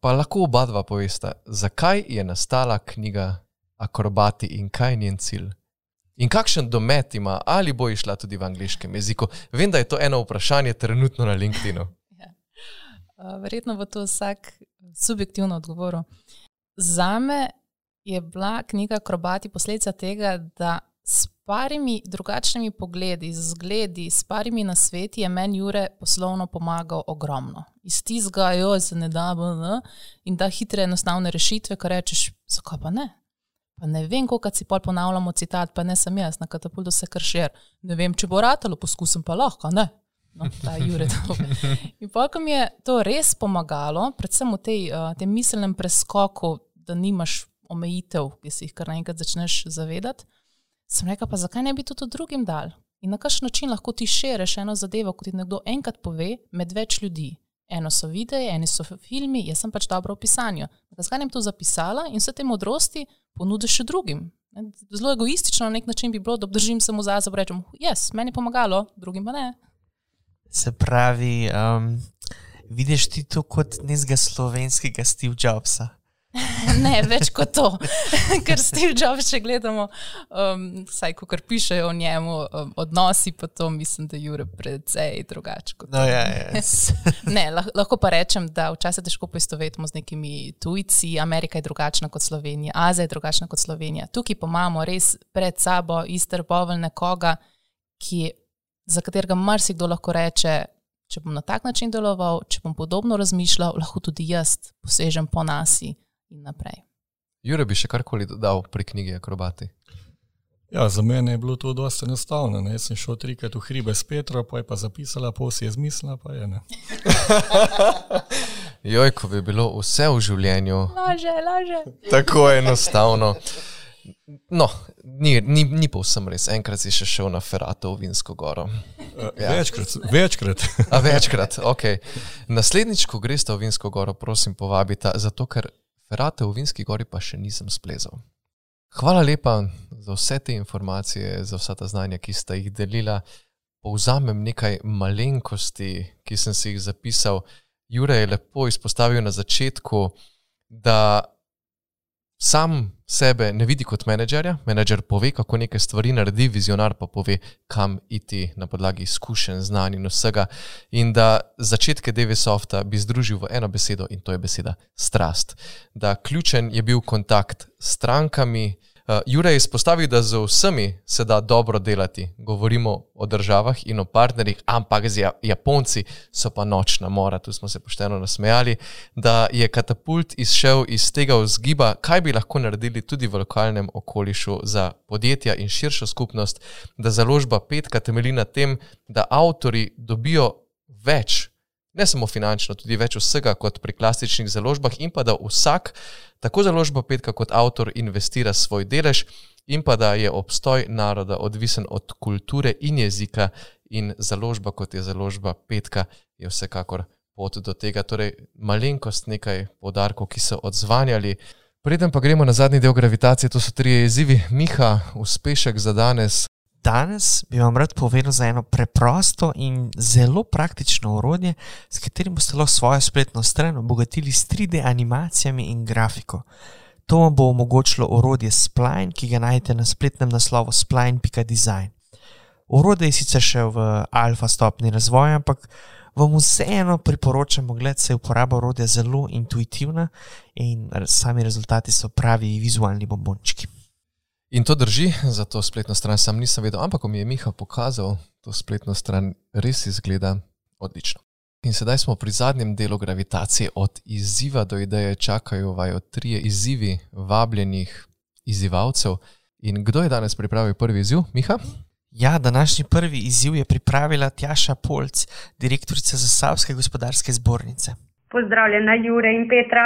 Speaker 4: pa lahko oba dva povesta, zakaj je nastala knjiga Akrobati in kaj je njen cilj. In kakšen domet ima, ali bo išla tudi v angliškem jeziku? Vem, da je to eno vprašanje trenutno na LinkedIn-u.
Speaker 2: Ja. Verjetno bo to vsak subjektivno odgovoril. Za me je bila knjiga Akrobati posledica tega, da s parimi drugačnimi pogledi, z zgledi, s parimi na sveti je meni Jure poslovno pomagal ogromno. Iz tizga, jo se ne da, bl, in da hitre, enostavne rešitve, ko rečeš, zakaj pa ne. Pa ne vem, koliko si pol ponavljamo citat, pa ne sem jaz, na katapultu se kršer. Ne vem, če bo ratalo, poskusim pa lahko, ne. No, ta Jure. In pa, ko mi je to res pomagalo, predvsem v tej, uh, tem miselnem preskoku, da nimaš omejitev, ki si jih kar naenkrat začneš zavedati, sem rekel, pa zakaj ne bi to tudi drugim dal? In na kakšen način lahko ti širiš eno zadevo, kot ti nekdo enkrat pove, med več ljudi. Eno so videi, eni so filmi, jaz sem pač dobro v pisanju. Zakaj ne bi to zapisala in vse te modrosti ponudiš še drugim? Zelo egoistično na nek način bi bilo, da obdržim samo za sebe in rečem, jaz, meni je pomagalo, drugim pa ne.
Speaker 5: Se pravi, um, vidiš ti to kot nekega slovenskega Steve Jobsa?
Speaker 2: ne, več kot to. Ker Steve Jobs, če gledamo, um, vsaj ko kar pišejo o njemu, um, odnosi pa to, mislim, da je precej drugače.
Speaker 5: No, ja, yes.
Speaker 2: ne, lahko pa rečem, da včasih težko poistovetimo z nekimi tujci. Amerika je drugačna kot Slovenija, Azija je drugačna kot Slovenija. Tukaj pa imamo res pred sabo ister povelj nekoga, ki, za katerega marsikdo lahko reče. Če bom na tak način deloval, če bom podobno razmišljal, lahko tudi jaz posežem po nasi in naprej.
Speaker 4: Jure bi še karkoli dodal pri knjigi Akrobati.
Speaker 1: Ja, za mene je bilo to dosta enostavno. Ne? Jaz sem šel trikrat v hribe s Petro, pa je pa zapisala, pa si je zmislila, pa je ne.
Speaker 4: Joj, ko bi bilo vse v življenju.
Speaker 2: Laže, laže.
Speaker 4: Tako enostavno. No, ni, ni, ni povsem res. Enkrat si še šel na Ferato v Vinsko goro.
Speaker 1: Uh, ja. Večkrat. Večkrat.
Speaker 4: A, večkrat, ok. Naslednjič, ko greš v Vinsko goro, prosim, povabite, zato ker Ferate v Vinski gori pa še nisem splezal. Hvala lepa za vse te informacije, za vsa ta znanja, ki ste jih delila. Povzamem nekaj malenkosti, ki sem si jih zapisal. Jure je lepo izpostavil na začetku, da sam sebe ne vidi kot menedžerja, menedžer pove, kako neke stvari naredi, vizionar pa pove, kam iti na podlagi izkušenj, znanj in vsega. In da začetke DVSofta bi združil v eno besedo in to je beseda strast. Da ključen je bil kontakt s strankami, Uh, Jurek je izpostavil, da z vsemi se da dobro delati. Govorimo o državah in o partnerjih, ampak z ja-, Japonci so pa nočna mora. Tu smo se pošteno nasmejali, da je katapult izšel iz tega vzgiba, kaj bi lahko naredili tudi v lokalnem okolišu za podjetja in širšo skupnost, da založba petka temelji na tem, da avtori dobijo več ne samo finančno, tudi več vsega kot pri klasičnih založbah, in pa da vsak, tako založba Petka kot avtor, investira svoj delež, in pa da je obstoj naroda odvisen od kulture in jezika, in založba kot je založba Petka, je vsekakor pot do tega. Torej, malenkost nekaj podarkov, ki so odzvanjali. Preden pa gremo na zadnji del gravitacije, to so tri izzivi. Miha, uspešek za danes,
Speaker 5: Danes bi vam rad povedal za eno preprosto in zelo praktično orodje, s katerim boste lahko svojo spletno stran obogatili s 3D animacijami in grafiko. To vam bo omogočilo orodje Spline, ki ga najdete na spletnem naslovu spline.design. Orodje je sicer še v alfa stopni razvoja, ampak vam vseeno priporočamo, da se uporaba orodja zelo intuitivna in sami rezultati so pravi vizualni bombončki.
Speaker 4: In to drži, za to spletno stran sam nisem vedel, ampak ko mi je Miha pokazal, to spletno stran res izgleda odlično. In sedaj smo pri zadnjem delu gravitacije, od izziva do ideje čakajo vajo trije izzivi vabljenih izzivalcev. In kdo je danes pripravil prvi izziv, Miha?
Speaker 5: Ja, današnji prvi izziv je pripravila Tjaša Polc, direktorica Zasavske gospodarske zbornice.
Speaker 6: Pozdravljena, Jure in Petra.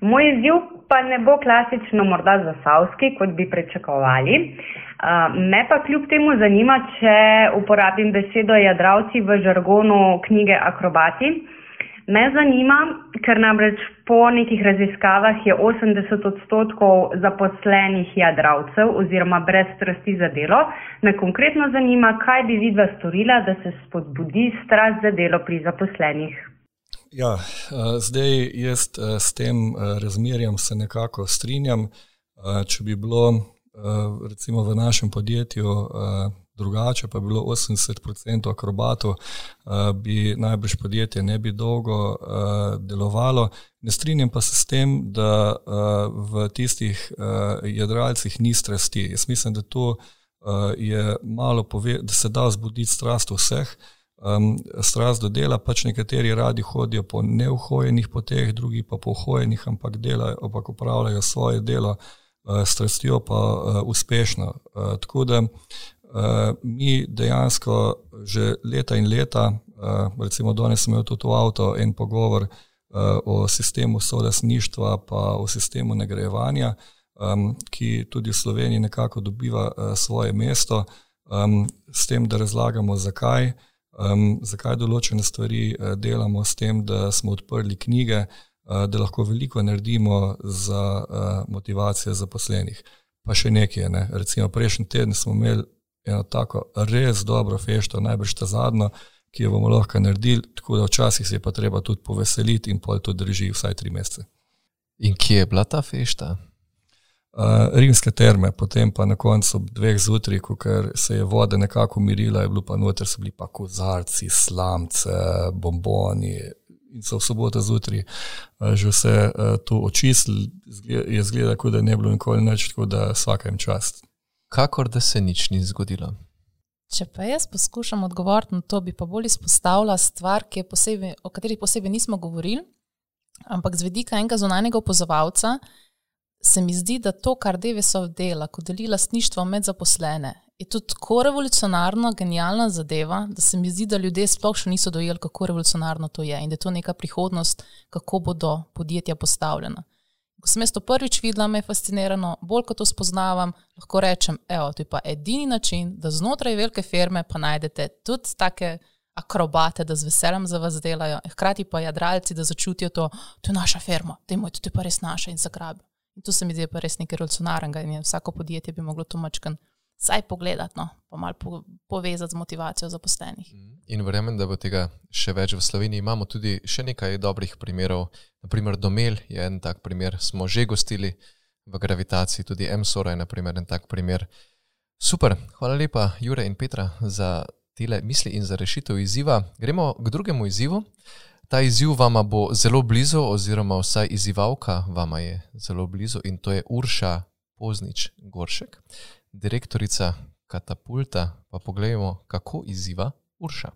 Speaker 6: Moj izziv pa ne bo klasično morda zasavski, kot bi pričakovali. Me pa kljub temu zanima, če uporabim besedo jadravci v žargonu knjige Akrobati. Me zanima, ker namreč po nekih raziskavah je 80 odstotkov zaposlenih jadravcev oziroma brez strasti za delo. Me konkretno zanima, kaj bi vidva storila, da se spodbudi strast za delo pri zaposlenih.
Speaker 1: Ja, uh, zdaj jaz uh, s tem uh, razmerjem se nekako strinjam. Če bi bilo recimo v našem podjetju drugače, pa bi bilo 80% akrobatov, bi najbrž podjetje ne bi dolgo delovalo. Ne strinjam pa se s tem, da v tistih jadralcih ni strasti. Jaz mislim, da to je malo pove, da se da zbuditi strast vseh. Um, strast do dela, pač nekateri radi hodijo po neuhojenih poteh, drugi pa po uhojenih, ampak delajo, ampak upravljajo svoje delo uh, s strastjo, pa uh, uspešno. Uh, tako da uh, mi dejansko že leta in leta, uh, recimo danes smo imeli tudi v avto en pogovor uh, o sistemu solasništva, pa o sistemu nagrajevanja, um, ki tudi v Sloveniji nekako dobiva uh, svoje mesto, um, s tem, da razlagamo zakaj. Um, zakaj določene stvari uh, delamo s tem, da smo odprli knjige, uh, da lahko veliko naredimo za uh, motivacijo zaposlenih. Pa še nekaj, ne? recimo prejšnji teden smo imeli eno tako res dobro fešto, najbrž ta zadnjo, ki jo bomo lahko naredili, tako da včasih se je pa treba tudi poveseliti in pol to drži vsaj tri mesece.
Speaker 4: In kje je bila ta fešta?
Speaker 1: Uh, rimske terme, potem pa na koncu dveh zjutraj, ko se je voda nekako umirila, je bilo pa noter, so bili pa kozarci, slamce, bomboni. In so v soboto zjutraj uh, že vse uh, to očistili, je zgleda, kot da ne bi bilo nikoli več, tako da vsakem čast.
Speaker 4: Kakor da se nič ni zgodilo.
Speaker 2: Če pa jaz poskušam odgovoriti na to, bi pa bolj izpostavila stvar, posebej, o kateri posebej nismo govorili, ampak z vedika enega zunanjega opozovalca se mi zdi, da to, kar Devesov dela, ko deli lastništvo med zaposlene, je tudi tako revolucionarno, genialna zadeva, da se mi zdi, da ljudje sploh še niso dojeli, kako revolucionarno to je in da je to neka prihodnost, kako bodo podjetja postavljena. Ko sem jaz to prvič videla, me je fasciniralo, bolj kot to spoznavam, lahko rečem, da je pa edini način, da znotraj velike firme pa najdete tudi take akrobate, da z veseljem za vas delajo, hkrati pa jadralci, da začutijo to, to je naša firma, da je to pa res naša in zagrabijo. In to se mi zdi pa res nekaj revolucionarnega in vsako podjetje bi moglo to mačkan vsaj pogledati, no, pa malo po, povezati z motivacijo zaposlenih.
Speaker 4: Mhm. In verjamem, da bo tega še več v Sloveniji. Imamo tudi še nekaj dobrih primerov. Naprimer, Domel je en tak primer, smo že gostili v gravitaciji, tudi MSOR je naprimer, en tak primer. Super, hvala lepa, Jure in Petra, za tele misli in za rešitev izziva. Gremo k drugemu izzivu. Ta izziv vama bo zelo blizu, oziroma vsaj izzivalka vama je zelo blizu in to je Urša Poznič Goršek, direktorica Katapulta. Pa pogledajmo, kako izziva Urša.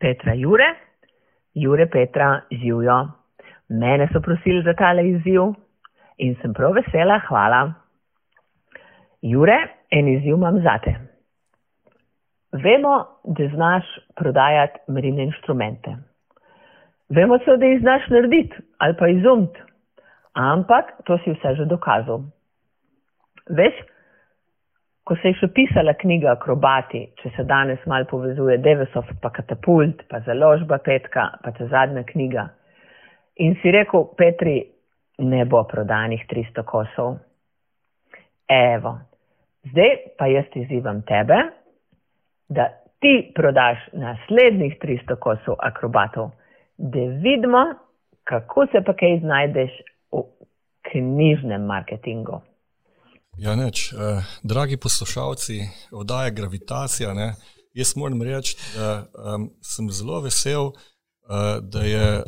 Speaker 7: Petra Jure, Jure Petra živijo. Mene so prosili za tale izziv in sem prav vesela, hvala. Jure, en izziv imam zate. Vemo, da znaš prodajati merilne inštrumente. Vemo se, da jih znaš narediti ali pa izumiti, ampak to si vse že dokazal. Veš, ko se je še pisala knjiga Akrobati, če se danes mal povezuje Devesov, pa Katapult, pa Založba Petka, pa ta zadnja knjiga. In si rekel, Petri, ne bo prodanih 300 kosov. Evo, zdaj pa jaz izzivam tebe, da ti prodaš naslednjih 300 kosov akrobatov, da vidimo, kako se pa kaj znajdeš v knjižnem marketingu.
Speaker 1: Ja, neč, eh, dragi poslušalci, oddaja Gravitacija. Ne, jaz moram reči, da um, sem zelo vesel, uh, da je uh,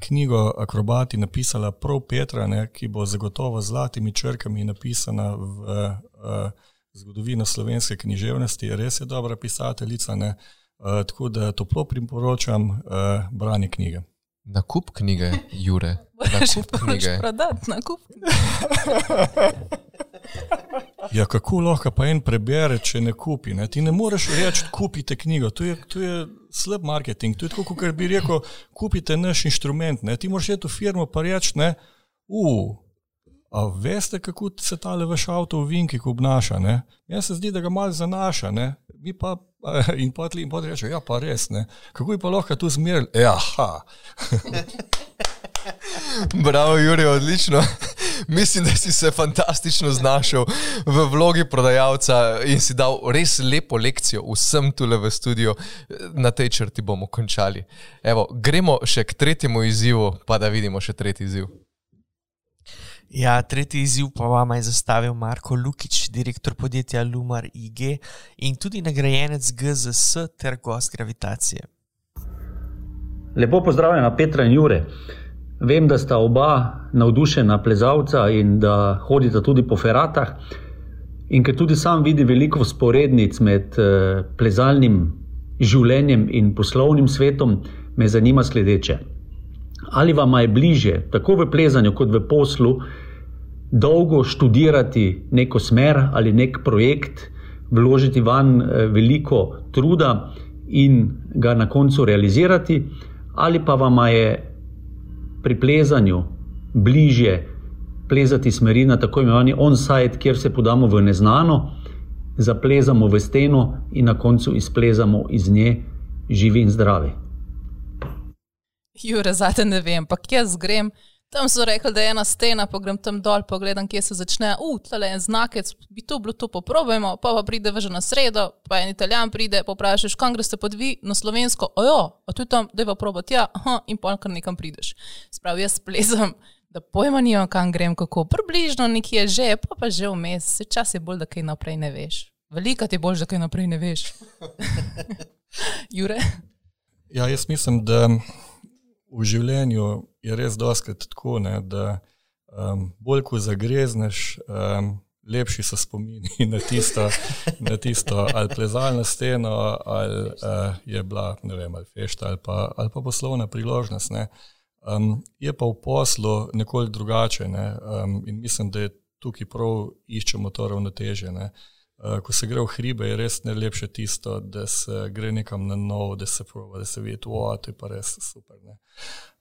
Speaker 1: knjigo Akrobati napisala prav Petra, ne, ki bo zagotovo z zlatimi črkami napisana v. Uh, zgodovino slovenske književnosti, res je dobra pisateljica, ne? Uh, tako da toplo priporočam uh, branje knjige.
Speaker 4: Na kup knjige, Jure. Na kup knjige.
Speaker 2: Prodati, na kup.
Speaker 1: Ja, kako lahko pa en prebere, če ne kupi? Ne? Ti ne moreš reči, kupite knjigo. To je, to je slab marketing. To je tako, kot bi rekel, kupite naš inštrument. Ne? Ti moraš iti v firmo pa reči, da A veste, kako se ta levaš avto v Vinki obnaša? Jaz se zdi, da ga malo zanaša, ne? mi pa in potli in potli reče, ja, pa res ne. Kako je pa lahko tu zmeril? Ja, ha.
Speaker 4: Bravo, Juri, odlično. Mislim, da si se fantastično znašel v vlogi prodajalca in si dal res lepo lekcijo vsem tule v studiu. Na tej črti bomo končali. Evo, gremo še k tretjemu izzivu, pa da vidimo še tretji izziv.
Speaker 5: Ja, tretji izziv pa vam je zastavil Marko Lukič, direktor podjetja Lumar IG in tudi nagrajenec GZS ter gost gravitacije.
Speaker 8: Lepo pozdravljena Petra in Jure. Vem, da sta oba navdušena plezalca in da hodita tudi po feratah. In ker tudi sam vidim veliko sporednic med eh, plezalnim življenjem in poslovnim svetom, me zanima sledeče. Ali vam je bliže, tako v plezanju kot v poslu, dolgo študirati neko smer ali nek projekt, vložiti van eh, veliko truda in ga na koncu realizirati, ali pa vam je pri plezanju bliže plezati smeri na tako imenovani on-site, kjer se podamo v neznano, zaplezamo v steno in na koncu izplezamo iz nje živi in zdravi.
Speaker 2: Jure, zate ne vem, ampak jaz grem. Tam so rekli, da je ena stena, pa grem tam dol, pogledam, kje se začne. Uf, uh, tle je znakec, bi to bilo, to poprobujemo, pa pa pride že na sredo, pa en italijan pride, pa vprašaš, kam greš pod vi na slovensko, ojo, a tu tam, da je pa probati, ja, aha, in pa kar nekam prideš. Spravi, jaz plezam, da pojma nimam, kam grem, kako približno nekje že, pa pa že vmes, se čas je bolj, da kaj naprej ne veš. Velika ti je bolj, da kaj naprej ne veš. Jure?
Speaker 1: Ja, jaz mislim, da v življenju je res doskrat tako, ne, da um, bolj ko zagrezneš, um, lepši so spomini na tisto, na tisto ali plezalno steno, ali uh, je bila, ne vem, ali fešta, ali pa, ali pa poslovna priložnost. Um, je pa v poslu nekoliko drugače ne, um, in mislim, da je tukaj prav iščemo to ravnoteže. Ne. Uh, ko se gre v hribe, je res najlepše tisto, da se gre nekam na novo, da se proba, da se vidi, da je to res super.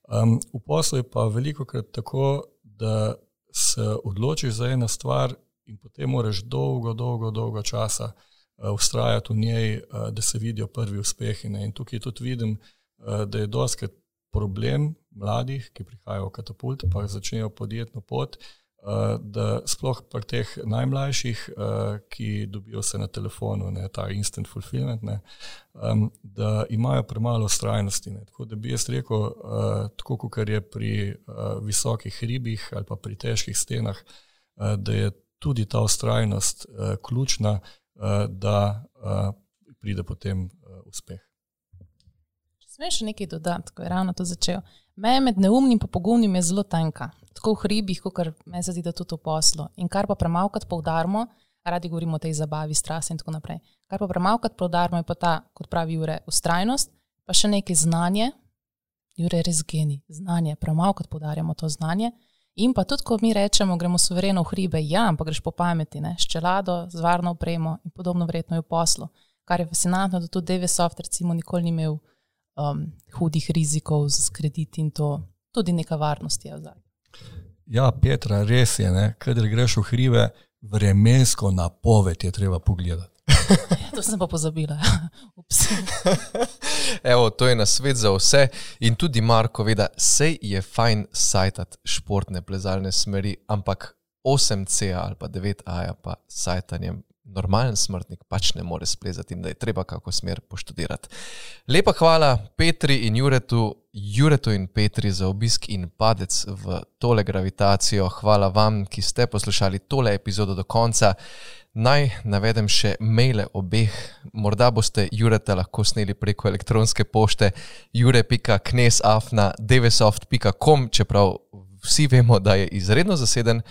Speaker 1: Um, v poslu je pa veliko krat tako, da se odločiš za eno stvar in potem moraš dolgo, dolgo, dolgo časa uh, ustrajati v njej, uh, da se vidijo prvi uspehi. Ne? In tukaj tudi vidim, uh, da je doskrat problem mladih, ki prihajajo v katapult, pa začnejo podjetno pot, uh, Eh, da sploh pri teh najmlajših, uh, ki dobijo se na telefonu, ne, ta instant fulfillment, ne, da imajo premalo ustrajnosti. Tako da bi jaz rekel, uh, tako kot je pri uh, visokih ribih ali pa pri težkih stenah, uh, da je tudi ta ustrajnost uh, ključna, uh, da uh, pride potem uh, uspeh.
Speaker 2: Smeš nekaj dodati, ko je ravno to začel? Meja med neumnim in pogumnim je zelo tanka tako v hribih, kot me zdi, da tudi v poslu. In kar pa premalkrat poudarimo, radi govorimo o tej zabavi, strasti in tako naprej. Kar pa premalkrat poudarimo, je pa ta, kot pravi Jure, ustrajnost, pa še nekaj znanje. Jure res geni, znanje, premalkrat poudarjamo to znanje. In pa tudi, ko mi rečemo, gremo suvereno v hribe, ja, ampak greš po pameti, ne, s čelado, z varno opremo in podobno, vredno je v poslu. Kar je fascinantno, da tudi DVSoft, recimo, nikoli ni imel um, hudih rizikov z krediti in to, tudi neka varnost je v zadnjem.
Speaker 1: Ja, Petra, res je, kader greš v hribe, vremensko napoved je treba pogledati.
Speaker 2: Ja, to sem pa pozabila.
Speaker 4: Evo, to je na svet za vse. In tudi Marko ve, da se je fajn sajtati športne plezalne smeri, ampak 8C ali pa 9A pa sajtanjem normalen smrtnik pač ne more splezati in da je treba kako smer poštudirati. Lepa hvala Petri in Juretu, Juretu in Petri za obisk in padec v tole gravitacijo. Hvala vam, ki ste poslušali tole epizodo do konca. Naj navedem še maile obeh. Morda boste Jureta lahko sneli preko elektronske pošte jure.knesafna.devesoft.com, čeprav vsi vemo, da je izredno zaseden. Uh,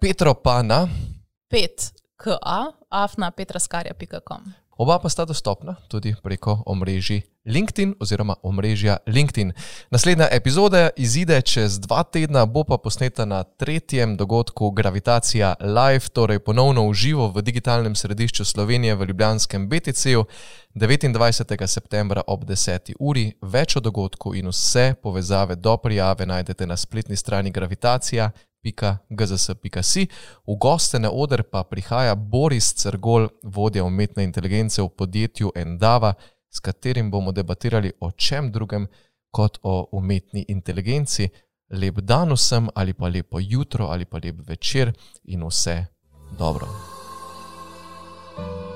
Speaker 4: Petro pa na.
Speaker 2: Pet ka.afna.petraskarja.com.
Speaker 4: Oba pa sta dostopna tudi preko omrežja LinkedIn oziroma omrežja LinkedIn. Naslednja epizoda izide čez dva tedna, bo pa posneta na tretjem dogodku Gravitacija Live, torej ponovno v živo v digitalnem središču Slovenije v Ljubljanskem BTC-u 29. septembra ob 10. uri. Več o dogodku in vse povezave do prijave najdete na spletni strani Gravitacija www.gzs.si. V goste na oder pa prihaja Boris Crgol, vodja umetne inteligence v podjetju Endava, s katerim bomo debatirali o čem drugem kot o umetni inteligenci. lep dan vsem, ali pa lepo jutro, ali pa lep večer in vse dobro. thank you